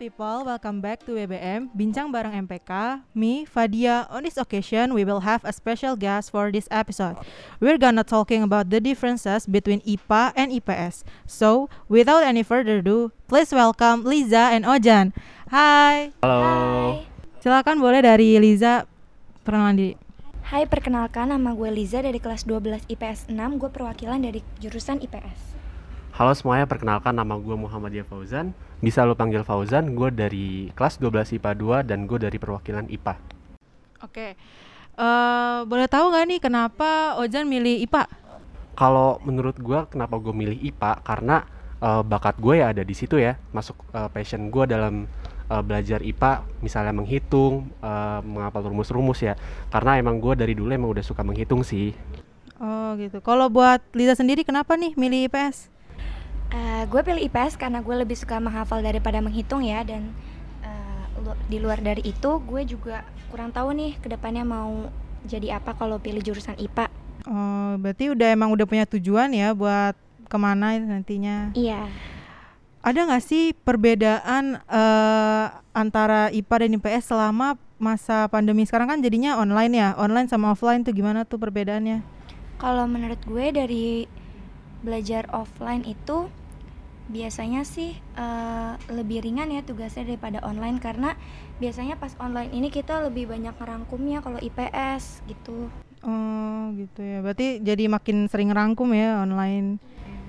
people, welcome back to WBM Bincang bareng MPK. Me, Fadia. On this occasion, we will have a special guest for this episode. We're gonna talking about the differences between IPA and IPS. So, without any further ado, please welcome Liza and Ojan. Hai. Halo. Silakan boleh dari Liza perkenalan diri. Hai, perkenalkan nama gue Liza dari kelas 12 IPS 6. Gue perwakilan dari jurusan IPS. Halo semuanya, perkenalkan nama gue Muhammadiyah Fauzan. Bisa lo panggil Fauzan, gue dari kelas 12 IPA 2 dan gue dari perwakilan IPA. Oke. Eh, boleh tahu nggak nih kenapa Ojan milih IPA? Kalau menurut gue kenapa gue milih IPA karena eh, bakat gue ya ada di situ ya. Masuk eh, passion gue dalam eh, belajar IPA, misalnya menghitung, eh, menghafal rumus-rumus ya. Karena emang gue dari dulu emang udah suka menghitung sih. Oh gitu. Kalau buat Liza sendiri kenapa nih milih IPS? Eh, gue pilih IPS karena gue lebih suka menghafal daripada menghitung ya. Dan lu- di luar dari itu, gue juga kurang tahu nih ke depannya mau jadi apa kalau pilih jurusan IPA. Oh, berarti udah emang udah punya tujuan ya buat ke mana nantinya. Iya. Ada nggak sih perbedaan eh, antara IPA dan IPS selama masa pandemi sekarang kan jadinya online ya, online sama offline tuh gimana tuh perbedaannya? Kalau menurut gue dari belajar offline itu biasanya sih eh, lebih ringan ya tugasnya daripada online karena biasanya pas online ini kita lebih banyak ngerangkumnya kalau IPS gitu. Oh gitu ya, berarti jadi makin sering rangkum ya online.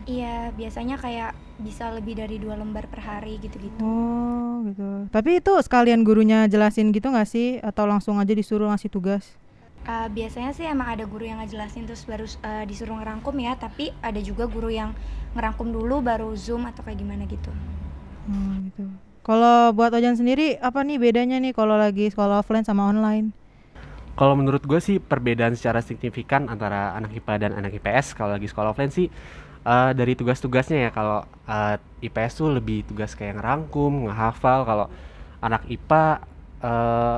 Iya, biasanya kayak bisa lebih dari dua lembar per hari gitu-gitu. Oh gitu. Tapi itu sekalian gurunya jelasin gitu nggak sih? Atau langsung aja disuruh ngasih tugas? Eh, biasanya sih emang ada guru yang ngejelasin terus baru eh, disuruh ngerangkum ya, tapi ada juga guru yang ngerangkum dulu baru zoom atau kayak gimana gitu. Oh gitu. Kalau buat Ojan sendiri apa nih bedanya nih kalau lagi sekolah offline sama online? Kalau menurut gue sih perbedaan secara signifikan antara anak IPA dan anak IPS kalau lagi sekolah offline sih eh, dari tugas-tugasnya ya kalau eh, IPS tuh lebih tugas kayak ngerangkum, ngehafal kalau anak IPA eh,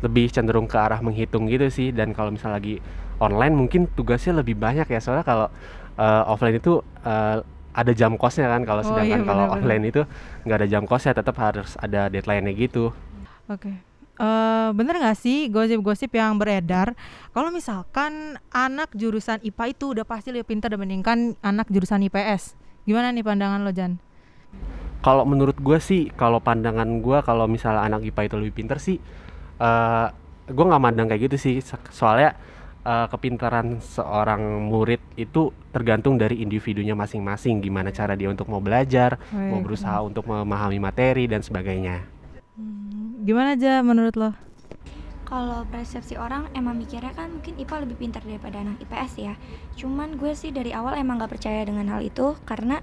lebih cenderung ke arah menghitung gitu sih dan kalau misal lagi online mungkin tugasnya lebih banyak ya soalnya kalau eh, offline itu eh, ada jam kosnya kan kalau Oh, sedangkan iya, kalau online itu nggak ada jam kosnya tetap harus ada deadline-nya gitu. Oke. Eh bener nggak sih gosip-gosip yang beredar kalau misalkan anak jurusan IPA itu udah pasti lebih pintar dibandingkan anak jurusan IPS? Gimana nih pandangan lo Jan? Kalau menurut gue sih, kalau pandangan gue kalau misalnya anak IPA itu lebih pinter sih, eh gue nggak mandang kayak gitu sih. So- Soalnya eh, kepintaran seorang murid itu tergantung dari individunya masing-masing. Gimana cara dia untuk mau belajar, Wih, mau berusaha untuk memahami materi dan sebagainya. Hmm, Gimana aja menurut lo? Kalau persepsi orang emang mikirnya kan mungkin IPA lebih pintar daripada anak IPS ya. Cuman gue sih dari awal emang gak percaya dengan hal itu karena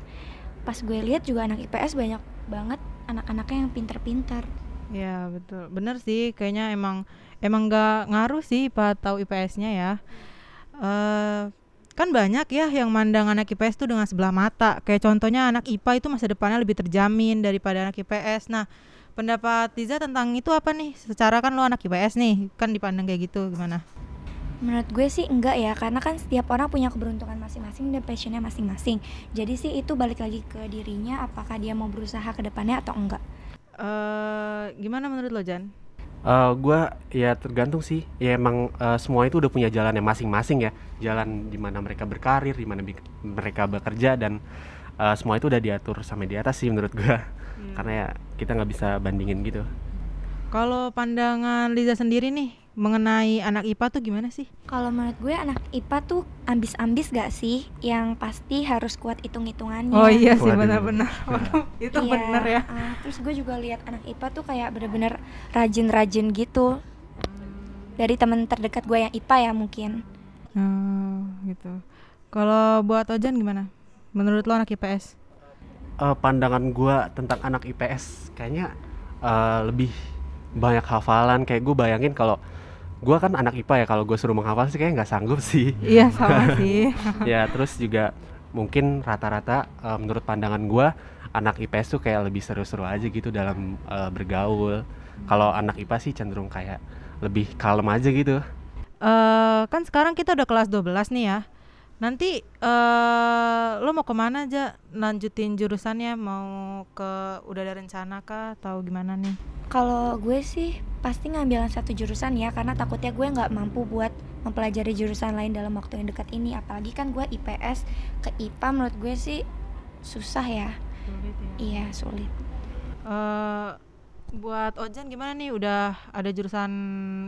pas gue lihat juga anak IPS banyak banget anak-anaknya yang pintar-pintar. Ya betul, bener sih. Kayaknya emang emang nggak ngaruh sih IPA atau IPS-nya ya. eh kan banyak ya yang mandang anak IPS tuh dengan sebelah mata. Kayak contohnya anak IPA itu masa depannya lebih terjamin daripada anak IPS. Nah, pendapat Tiza tentang itu apa nih? Secara kan lo anak IPS nih, kan dipandang kayak gitu gimana? Menurut gue sih enggak ya, karena kan setiap orang punya keberuntungan masing-masing dan passionnya masing-masing. Jadi sih itu balik lagi ke dirinya, apakah dia mau berusaha ke depannya atau enggak. Eh gimana menurut lo Jan? Eh gue ya tergantung sih. Ya emang eh, semua itu udah punya jalannya masing-masing ya. Jalan di mana mereka berkarir, di mana mereka bekerja dan eh, semua itu udah diatur sama di atas sih menurut gue. Karena ya kita nggak bisa bandingin gitu. Kalau pandangan Liza sendiri nih mengenai anak IPA tuh gimana sih? Kalau menurut gue anak IPA tuh ambis-ambis gak sih? Yang pasti harus kuat hitung-hitungannya. Oh iya sih benar-benar. Waduh, itu Iya, bener ya. ah, terus gue juga lihat anak IPA tuh kayak bener-bener rajin-rajin gitu. Dari temen terdekat gue yang IPA ya mungkin. Oh, gitu. Kalau buat Ojan gimana? Menurut lo anak IPS? Eh, pandangan gue tentang anak IPS kayaknya eh, lebih banyak hafalan. Kayak gue bayangin kalau gue kan anak IPA ya kalau gue suruh menghafal sih kayaknya nggak sanggup sih. Iya sama sih. ya terus juga mungkin rata-rata eh, menurut pandangan gua anak IPS tuh kayak lebih seru-seru aja gitu dalam eh, bergaul kalau anak IPA sih cenderung kayak lebih kalem aja gitu Eh kan sekarang kita udah kelas 12 nih ya. Nanti eh lo mau ke mana aja lanjutin jurusannya mau ke udah ada rencana kah atau gimana nih? Kalau gue sih pasti ngambil satu jurusan ya karena takutnya gue nggak mampu buat mempelajari jurusan lain dalam waktu yang dekat ini apalagi kan gue IPS ke IPA menurut gue sih susah ya iya sulit eh buat Ojan gimana nih? Udah ada jurusan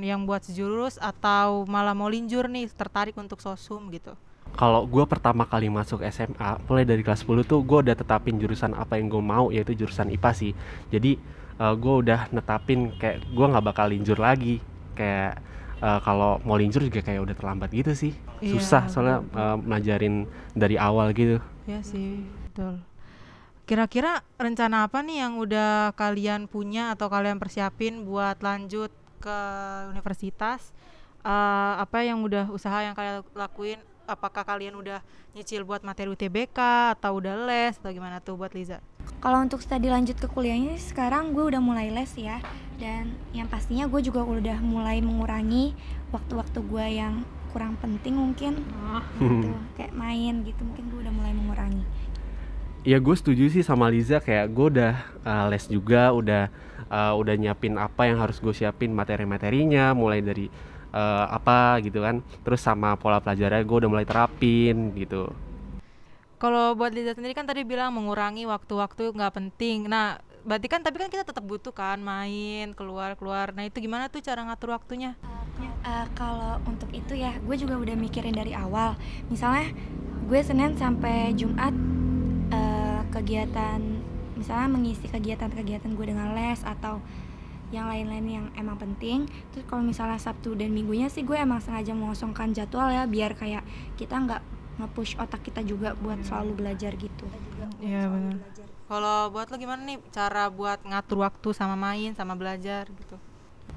yang buat sejurus atau malah mau linjur nih tertarik untuk sosum gitu? Kalau gue pertama kali masuk SMA, mulai dari kelas 10 tuh gue udah tetapin jurusan apa yang gue mau, yaitu jurusan IPA sih. Jadi uh, gue udah netapin kayak gue nggak bakal linjur lagi. Kayak uh, kalau mau linjur juga kayak udah terlambat gitu sih. Iya, Susah soalnya uh, ngajarin dari awal gitu. Ya sih, betul. Kira-kira rencana apa nih yang udah kalian punya atau kalian persiapin buat lanjut ke universitas? Eh, apa yang udah usaha yang kalian lakuin? Apakah kalian udah nyicil buat materi UTBK atau udah les atau gimana tuh buat Liza? kalau untuk studi lanjut ke kuliahnya sekarang gue udah mulai les ya. Dan yang pastinya gue juga udah mulai mengurangi waktu-waktu gue yang kurang penting mungkin. Gitu kayak main gitu mungkin gue udah mulai mengurangi. Ya gue setuju sih sama Liza kayak gue udah uh, les juga, udah uh, udah nyiapin apa yang harus gue siapin materi-materinya, mulai dari uh, apa gitu kan, terus sama pola pelajarannya gue udah mulai terapin gitu. Kalau buat Liza sendiri kan tadi bilang mengurangi waktu-waktu nggak penting. Nah, berarti kan tapi kan kita tetap butuh kan main, keluar-keluar. Nah, itu gimana tuh cara ngatur waktunya? Eh, kalau untuk itu ya gue juga udah mikirin dari awal misalnya gue senin sampai jumat eh, kegiatan misalnya mengisi kegiatan-kegiatan gue dengan les atau yang lain-lain yang emang penting terus kalau misalnya sabtu dan minggunya sih gue emang sengaja mengosongkan jadwal ya biar kayak kita nggak nge-push otak kita juga buat selalu belajar gitu Iya benar. Kalau buat lo gimana nih cara buat ngatur waktu sama main sama belajar gitu?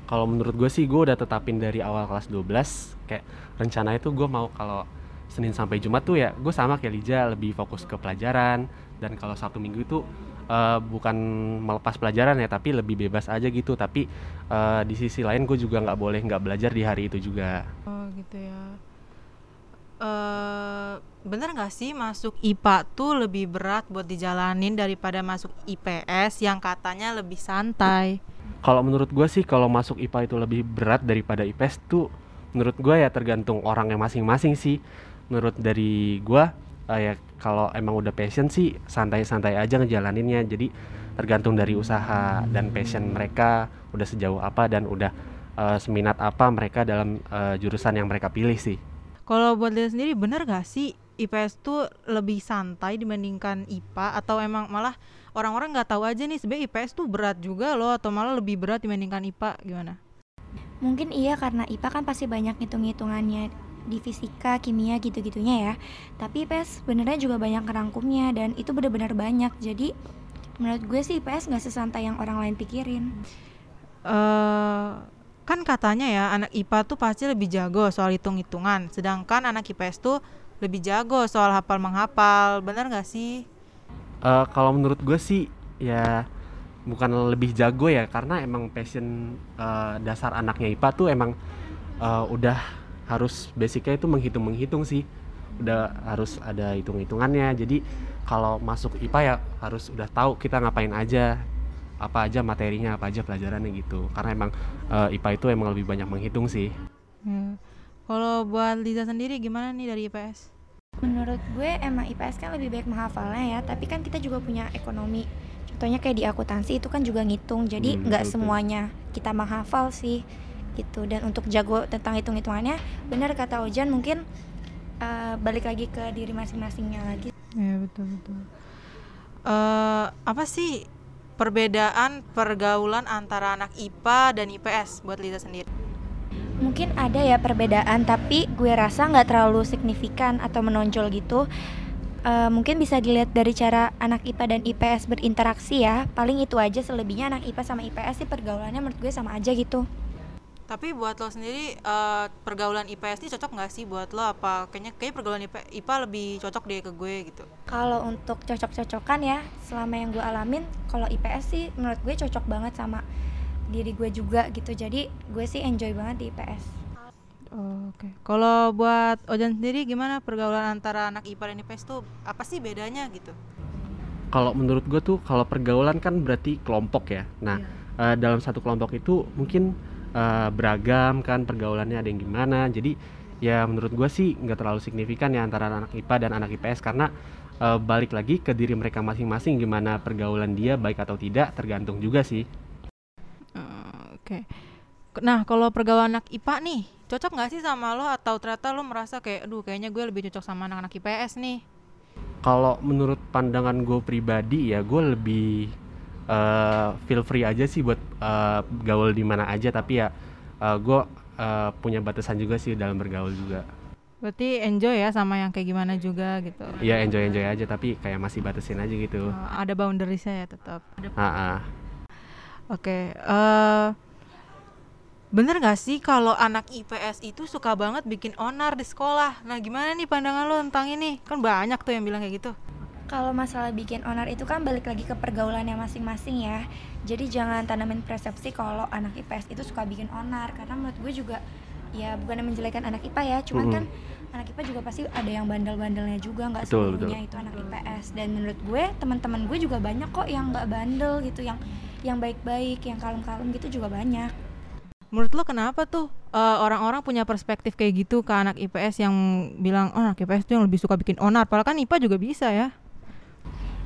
Kalau menurut gue sih gue udah tetapin dari awal kelas 12 kayak rencana itu gue mau kalau Senin sampai Jumat tuh ya gue sama kayak Liza lebih fokus ke pelajaran dan kalau Sabtu Minggu itu eh, bukan melepas pelajaran ya tapi lebih bebas aja gitu tapi eh, di sisi lain gue juga nggak boleh nggak belajar di hari itu juga. Oh gitu ya. Eh bener nggak sih masuk IPA tuh lebih berat buat dijalanin daripada masuk IPS yang katanya lebih santai? Kalau menurut gue sih kalau masuk IPA itu lebih berat daripada IPS tuh menurut gue ya tergantung orangnya masing-masing sih. Menurut dari gue eh, ya kalau emang udah passion sih santai-santai aja ngejalaninnya. Jadi tergantung dari usaha dan passion mereka udah sejauh apa dan udah eh, seminat apa mereka dalam eh, jurusan yang mereka pilih sih. Kalau buat Liza sendiri bener gak sih IPS tuh lebih santai dibandingkan IPA atau emang malah orang-orang nggak tahu aja nih sebenarnya IPS tuh berat juga loh atau malah lebih berat dibandingkan IPA gimana? Mungkin iya karena IPA kan pasti banyak hitung-hitungannya di fisika, kimia gitu-gitunya ya. Tapi IPS sebenarnya juga banyak rangkumnya dan itu benar-benar banyak. Jadi menurut gue sih IPS nggak sesantai yang orang lain pikirin. eh kan katanya ya anak IPA tuh pasti lebih jago soal hitung-hitungan, sedangkan anak IPS tuh lebih jago soal hafal menghafal. Bener gak sih? Eh, kalau menurut gue sih ya bukan lebih jago ya karena emang passion eh, dasar anaknya IPA tuh emang eh, udah harus basicnya itu menghitung menghitung sih udah harus ada hitung hitungannya jadi kalau masuk IPA ya harus udah tahu kita ngapain aja apa aja materinya apa aja pelajarannya gitu karena emang eh, IPA itu emang lebih banyak menghitung sih Ya. Kalau buat Liza sendiri gimana nih dari IPS? Menurut gue emang IPS kan lebih baik menghafalnya ya, tapi kan kita juga punya ekonomi. Contohnya kayak di akuntansi itu kan juga ngitung, jadi Hmm, nggak betul. semuanya kita menghafal sih gitu. Dan untuk jago tentang hitung-hitungannya, benar kata Ojan mungkin eh, balik lagi ke diri masing-masingnya lagi. Ya betul betul. Eh apa sih perbedaan pergaulan antara anak IPA dan IPS buat Liza sendiri? Mungkin ada ya perbedaan, tapi gue rasa nggak terlalu signifikan atau menonjol gitu. Eh, mungkin bisa dilihat dari cara anak IPA dan IPS berinteraksi ya. Paling itu aja selebihnya anak IPA sama IPS sih pergaulannya menurut gue sama aja gitu. Tapi buat lo sendiri eh, pergaulan IPS ini cocok nggak sih buat lo? Apa kayaknya kayak pergaulan IP, IPA lebih cocok deh ke gue gitu? Kalau untuk cocok-cocokan ya, selama yang gue alamin, kalau IPS sih menurut gue cocok banget sama diri gue juga gitu. Jadi gue sih enjoy banget di IPS. Oh, Oke. Kalau buat Ojan sendiri gimana pergaulan antara anak IPA dan IPS tuh apa sih bedanya gitu? Kalau menurut gue tuh kalau pergaulan kan berarti kelompok ya. Nah, Iya. eh, dalam satu kelompok itu mungkin eh, beragam kan pergaulannya ada yang gimana. Jadi ya menurut gue sih nggak terlalu signifikan ya antara anak IPA dan anak IPS karena eh, balik lagi ke diri mereka masing-masing gimana pergaulan dia baik atau tidak tergantung juga sih. Oke. Nah, kalau pergaulan anak IPA nih, cocok nggak sih sama lo atau ternyata lo merasa kayak, aduh kayaknya gue lebih cocok sama anak-anak IPS nih? Kalau menurut pandangan gue pribadi ya gue lebih eh, feel free aja sih buat eh, gaul di mana aja tapi ya gue punya batasan juga sih dalam bergaul juga. Berarti enjoy ya sama yang kayak gimana juga gitu. Iya enjoy enjoy aja tapi kayak masih batasin aja gitu. Eh, ada boundariesnya ya tetap. Ah, ah. Oke, eh bener nggak sih kalau anak IPS itu suka banget bikin onar di sekolah? Nah, gimana nih pandangan lo tentang ini? Kan banyak tuh yang bilang kayak gitu. Kalau masalah bikin onar itu kan balik lagi ke pergaulannya masing-masing ya. Jadi jangan tanamin persepsi kalau anak IPS itu suka bikin onar karena menurut gue juga ya bukan menjelekan anak IPA ya, cuman Mm-mm. kan anak IPA juga pasti ada yang bandel-bandelnya juga nggak Betul, seluruhnya itu anak IPS dan menurut gue teman-teman gue juga banyak kok yang nggak bandel gitu yang yang baik-baik yang kalem-kalem gitu juga banyak Menurut lo kenapa tuh eh, orang-orang punya perspektif kayak gitu ke anak IPS yang bilang, oh anak IPS tuh yang lebih suka bikin onar, padahal kan IPA juga bisa ya?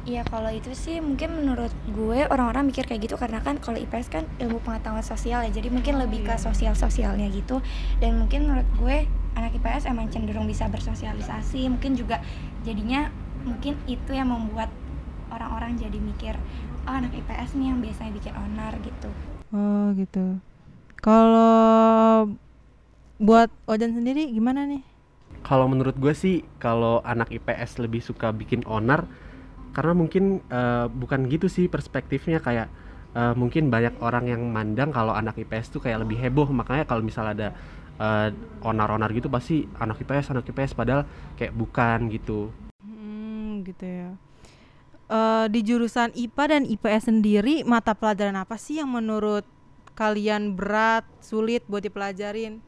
Iya kalau itu sih mungkin menurut gue orang-orang mikir kayak gitu karena kan kalau IPS kan ilmu pengetahuan sosial ya jadi mungkin lebih ke sosial-sosialnya gitu dan mungkin menurut gue anak IPS emang cenderung bisa bersosialisasi mungkin juga jadinya mungkin itu yang membuat orang-orang jadi mikir oh anak IPS nih yang biasanya bikin onar gitu Oh gitu. Kalau buat Ojan sendiri gimana nih? Kalau menurut gue sih kalau anak IPS lebih suka bikin onar karena mungkin eh, bukan gitu sih perspektifnya kayak eh, mungkin banyak orang yang mandang kalau anak IPS tuh kayak lebih heboh makanya kalau misal ada eh, onar-onar gitu pasti anak IPS anak IPS padahal kayak bukan gitu. Hmm, gitu ya. Eh, di jurusan IPA dan IPS sendiri mata pelajaran apa sih yang menurut kalian berat, sulit buat dipelajarin?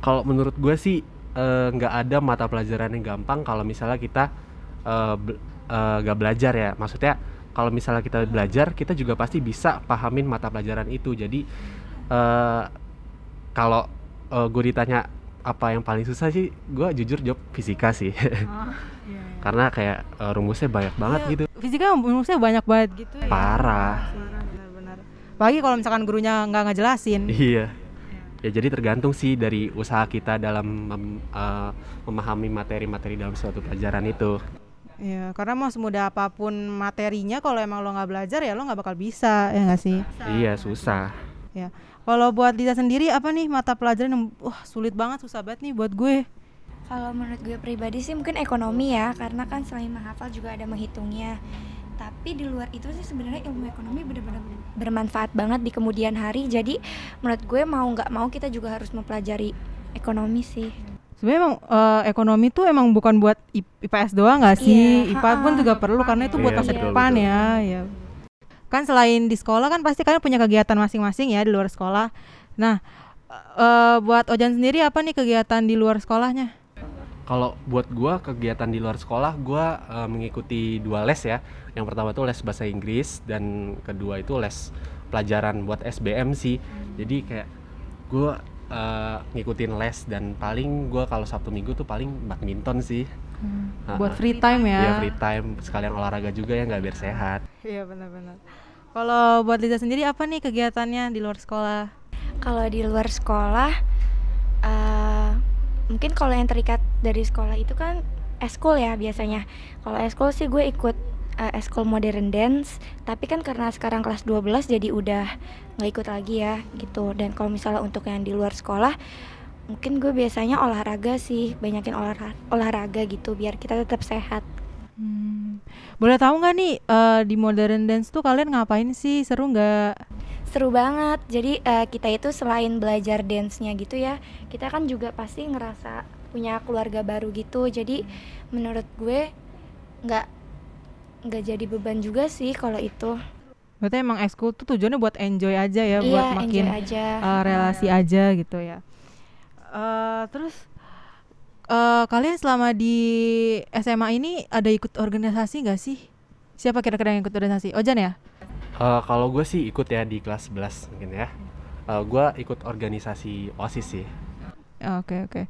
Kalau menurut gue sih nggak ada mata pelajaran yang gampang kalau misalnya kita eh, be- eh, nggak belajar ya. Maksudnya kalau misalnya kita belajar, kita juga pasti bisa pahamin mata pelajaran itu. Jadi eh, kalau gue ditanya apa yang paling susah sih, gue jujur jawab fisika sih. Karena kayak eh, rumusnya banyak banget Iya, gitu. Fisika rumusnya banyak banget gitu ya. Parah. Benar-benar. Apalagi kalau misalkan gurunya nggak ngejelasin. Iya. Ya jadi tergantung sih dari usaha kita dalam mem- eh, memahami materi-materi dalam suatu pelajaran itu. Iya, karena mau semudah apa pun materinya kalau emang lo nggak belajar ya lo nggak bakal bisa, ya nggak sih? Iya susah. Ya. Kalau buat Lisa sendiri apa nih mata pelajaran yang wah sulit banget, susah banget nih buat gue? Kalau menurut gue pribadi sih mungkin ekonomi ya, karena kan selain menghafal juga ada menghitungnya. Tapi di luar itu sih sebenarnya ilmu ekonomi benar-benar bermanfaat banget di kemudian hari. Jadi menurut gue mau nggak mau kita juga harus mempelajari ekonomi sih. Sebenarnya emang eh, ekonomi tuh emang bukan buat IPS doang nggak sih? Iya, IPA pun juga perlu karena itu buat Iya, masa betul, depan betul. ya, ya. Kan selain di sekolah kan pasti kalian punya kegiatan masing-masing ya di luar sekolah. Nah, eh buat Ojan sendiri apa nih kegiatan di luar sekolahnya? Kalau buat gua kegiatan di luar sekolah gua eh, mengikuti dua les ya. Yang pertama tuh les bahasa Inggris dan kedua itu les pelajaran buat SBM sih. Jadi kayak gua eh, ngikutin les dan paling gua kalau Sabtu Minggu tuh paling badminton sih. Ha-ha. Buat free time ya? Iya free time sekalian olahraga juga ya nggak biar sehat. Iya benar-benar. Kalau buat Lisa sendiri apa nih kegiatannya di luar sekolah? Kalau di luar sekolah, eh, mungkin kalau yang terikat dari sekolah itu kan eskul ya biasanya. Kalau eskul sih gue ikut eh, eskul modern dance, tapi kan karena sekarang kelas 12 jadi udah nggak ikut lagi ya gitu. Dan kalau misalnya untuk yang di luar sekolah, mungkin gue biasanya olahraga sih, banyakin olahraga, olahraga gitu biar kita tetap sehat. Hmm. Boleh tahu nggak nih eh, di modern dance tuh kalian ngapain sih? Seru nggak? Seru banget. Jadi eh, kita itu selain belajar dance-nya gitu ya, kita kan juga pasti ngerasa punya keluarga baru gitu. Jadi menurut gue nggak nggak jadi beban juga sih kalau itu. Berarti emang ekskul tuh tujuannya buat enjoy aja ya, buat iya, makin enjoy aja. eh, relasi aja gitu ya. Eh, terus eh, kalian selama di SMA ini ada ikut organisasi nggak sih? Siapa kira-kira yang ikut organisasi? Ojan ya? Eh, kalau gue sih ikut ya di kelas 11 mungkin ya. Eh, gue ikut organisasi OSIS sih. Ya, Oke oke.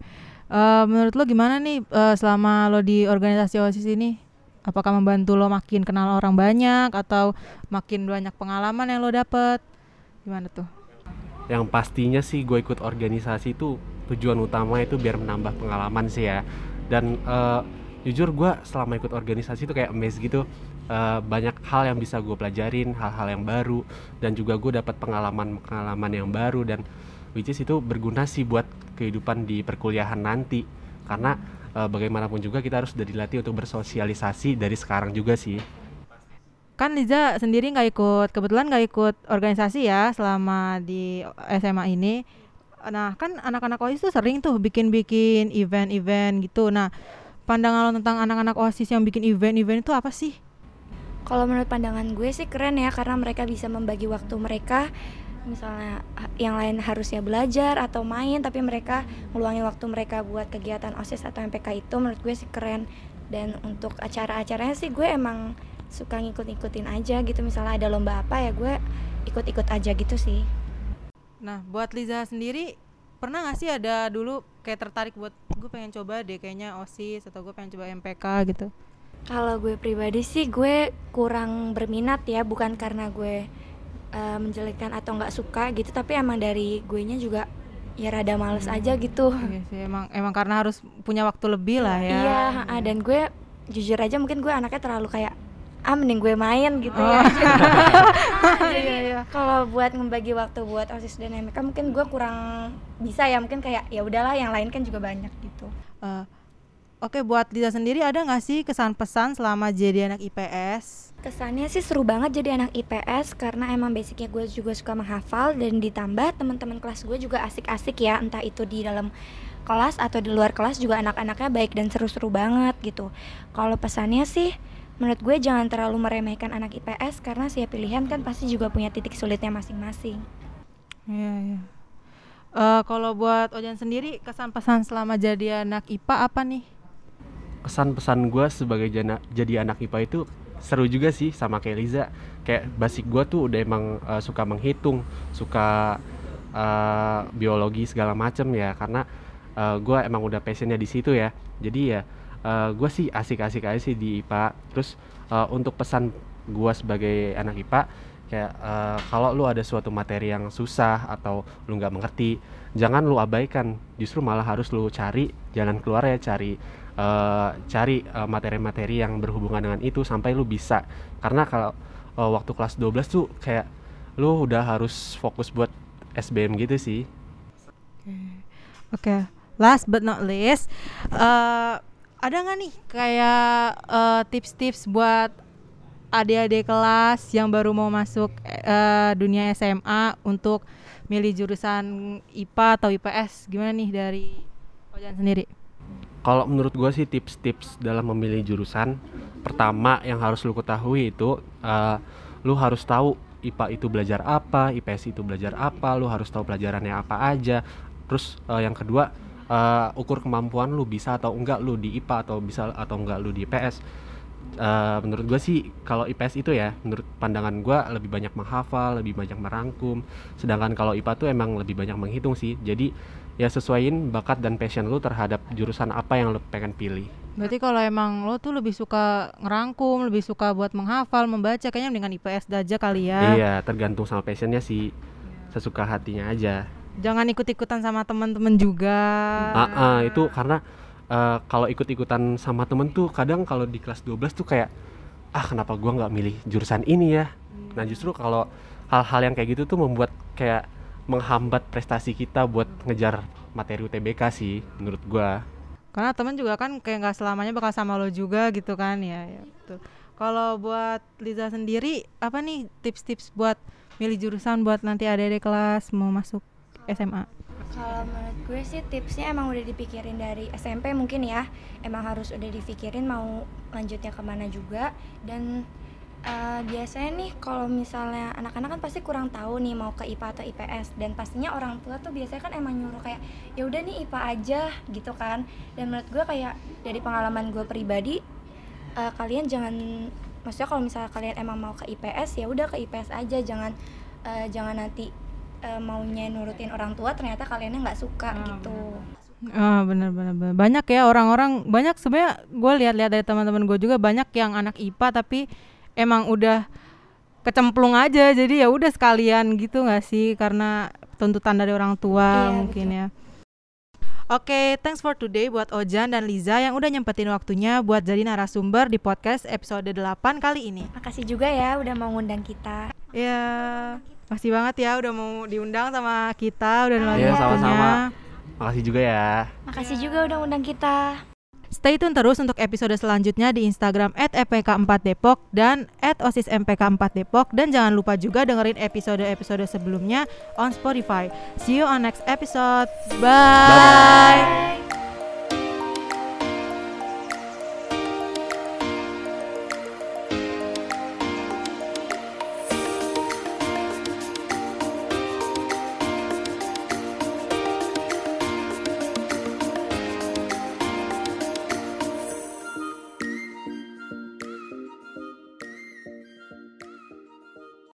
Eh, menurut lo gimana nih eh, selama lo di organisasi OSIS ini? Apakah membantu lo makin kenal orang banyak atau makin banyak pengalaman yang lo dapet? Gimana tuh? Yang pastinya sih gue ikut organisasi itu tujuan utama itu biar menambah pengalaman sih ya. Dan eh, jujur gue selama ikut organisasi itu kayak amazed gitu. Eh, banyak hal yang bisa gue pelajarin, hal-hal yang baru, dan juga gue dapat pengalaman-pengalaman yang baru dan which is itu berguna sih buat kehidupan di perkuliahan nanti. Karena eh, bagaimanapun juga kita harus sudah dilatih untuk bersosialisasi dari sekarang juga sih. Kan Liza sendiri nggak ikut, kebetulan nggak ikut organisasi ya selama di SMA ini. Nah kan anak-anak OSIS tuh sering tuh bikin-bikin event-event gitu. Nah pandangan lo tentang anak-anak OSIS yang bikin event-event itu apa sih? Kalau menurut pandangan gue sih keren ya karena mereka bisa membagi waktu mereka misalnya ha- yang lain harusnya belajar atau main tapi mereka ngeluangin waktu mereka buat kegiatan OSIS atau MPK itu menurut gue sih keren. Dan untuk acara-acaranya sih gue emang suka ngikut-ngikutin aja gitu. Misalnya ada lomba apa ya gue ikut-ikut aja gitu sih. Nah buat Liza sendiri pernah nggak sih ada dulu kayak tertarik buat gue pengen coba deh kayaknya OSIS atau gue pengen coba MPK gitu? Kalau gue pribadi sih gue kurang berminat ya, bukan karena gue eh, menjelekkan atau nggak suka gitu, tapi emang dari gue nya juga ya rada males aja gitu. Iya sih emang emang karena harus punya waktu lebih lah ya. Iya, ah, dan gue jujur aja mungkin gue anaknya terlalu kayak ah mending gue main gitu Oh. ya. Jadi Iya, iya. kalau buat membagi waktu buat OSIS dan MK mungkin gue kurang bisa ya, mungkin kayak ya udahlah yang lain kan juga banyak gitu. Eh, Oke buat Liza sendiri ada nggak sih kesan pesan selama jadi anak IPS? Kesannya sih seru banget jadi anak IPS karena emang basicnya gue juga suka menghafal dan ditambah teman-teman kelas gue juga asik-asik ya entah itu di dalam kelas atau di luar kelas juga anak-anaknya baik dan seru-seru banget gitu. Kalau pesannya sih menurut gue jangan terlalu meremehkan anak IPS karena setiap pilihan kan pasti juga punya titik sulitnya masing-masing. Iya iya. Eh, kalau buat Ojan sendiri kesan pesan selama jadi anak IPA apa nih? kesan pesan gue sebagai jana, jadi anak IPA itu seru juga sih sama kayak Liza. Kayak basic gue tuh udah emang uh, suka menghitung suka uh, biologi segala macem ya. Karena uh, gue emang udah passionnya di situ ya. Jadi ya uh, gue sih asik-asik aja sih di IPA terus uh, untuk pesan gue sebagai anak IPA kayak uh, kalau lu ada suatu materi yang susah atau lu nggak mengerti jangan lu abaikan. Justru malah harus lu cari jalan keluar ya cari eh, cari eh, materi-materi yang berhubungan dengan itu sampai lu bisa karena kalau eh, waktu kelas 12 tuh kayak lu udah harus fokus buat SBM gitu sih Oke, last but not least, eh ada nggak nih kayak tips-tips buat adik-adik kelas yang baru mau masuk eh, dunia SMA untuk milih jurusan IPA atau IPS? Gimana nih dari Ojan sendiri? Kalau menurut gua sih tips-tips dalam memilih jurusan pertama yang harus lu ketahui itu eh, lu harus tahu IPA itu belajar apa, IPS itu belajar apa, lu harus tahu pelajarannya apa aja. Terus eh, yang kedua eh, ukur kemampuan lu bisa atau enggak lu di IPA atau bisa atau enggak lu di IPS. Eh, menurut gua sih kalau IPS itu ya menurut pandangan gua lebih banyak menghafal, lebih banyak merangkum. Sedangkan kalau IPA tuh emang lebih banyak menghitung sih. Jadi ya sesuaiin bakat dan passion lu terhadap jurusan apa yang lu pengen pilih. Berarti kalau emang lo tuh lebih suka ngerangkum, lebih suka buat menghafal, membaca, kayaknya dengan IPS aja kali ya. Iya, tergantung sama passionnya sih. Sesuka hatinya aja. Jangan ikut-ikutan sama teman-teman juga. Ah, ah, itu karena eh, kalau ikut-ikutan sama temen tuh kadang kalau di kelas 12 tuh kayak ah kenapa gua nggak milih jurusan ini ya. Nah, justru kalau hal-hal yang kayak gitu tuh membuat kayak menghambat prestasi kita buat ngejar materi UTBK sih menurut gua. Karena temen juga kan kayak nggak selamanya bakal sama lo juga gitu kan ya. ya betul. Kalau buat Liza sendiri apa nih tips-tips buat milih jurusan buat nanti adik-adik kelas mau masuk SMA? Kalau menurut gue sih tipsnya emang udah dipikirin dari SMP mungkin ya Emang harus udah dipikirin mau lanjutnya ke mana juga Dan Eh, biasanya nih kalau misalnya anak-anak kan pasti kurang tahu nih mau ke IPA atau IPS dan pastinya orang tua tuh biasanya kan emang nyuruh kayak ya udah nih IPA aja gitu kan. Dan menurut gue kayak dari pengalaman gue pribadi eh, kalian jangan maksudnya kalau misalnya kalian emang mau ke IPS ya udah ke IPS aja. Jangan eh, jangan nanti eh, maunya nurutin orang tua ternyata kaliannya nggak suka Ah, gitu. Ah benar benar. banyak ya orang-orang banyak sebenarnya gue lihat-lihat dari teman-teman gue juga banyak yang anak IPA tapi emang udah kecemplung aja jadi ya udah sekalian gitu nggak sih karena tuntutan dari orang tua Iya, mungkin ya. Oke, thanks for today buat Ojan dan Liza yang udah nyempetin waktunya buat jadi narasumber di podcast episode 8 kali ini. makasih juga ya udah mau ngundang kita Ya, makasih banget ya udah mau diundang sama kita, udah ngeluangin Iya, waktunya. sama-sama. Makasih juga ya. makasih juga udah ngundang kita Stay tune terus untuk episode selanjutnya di Instagram @epk4depok dan @osismpk4depok dan jangan lupa juga dengerin episode-episode sebelumnya on Spotify. See you on next episode. Bye. Bye-bye. Bye.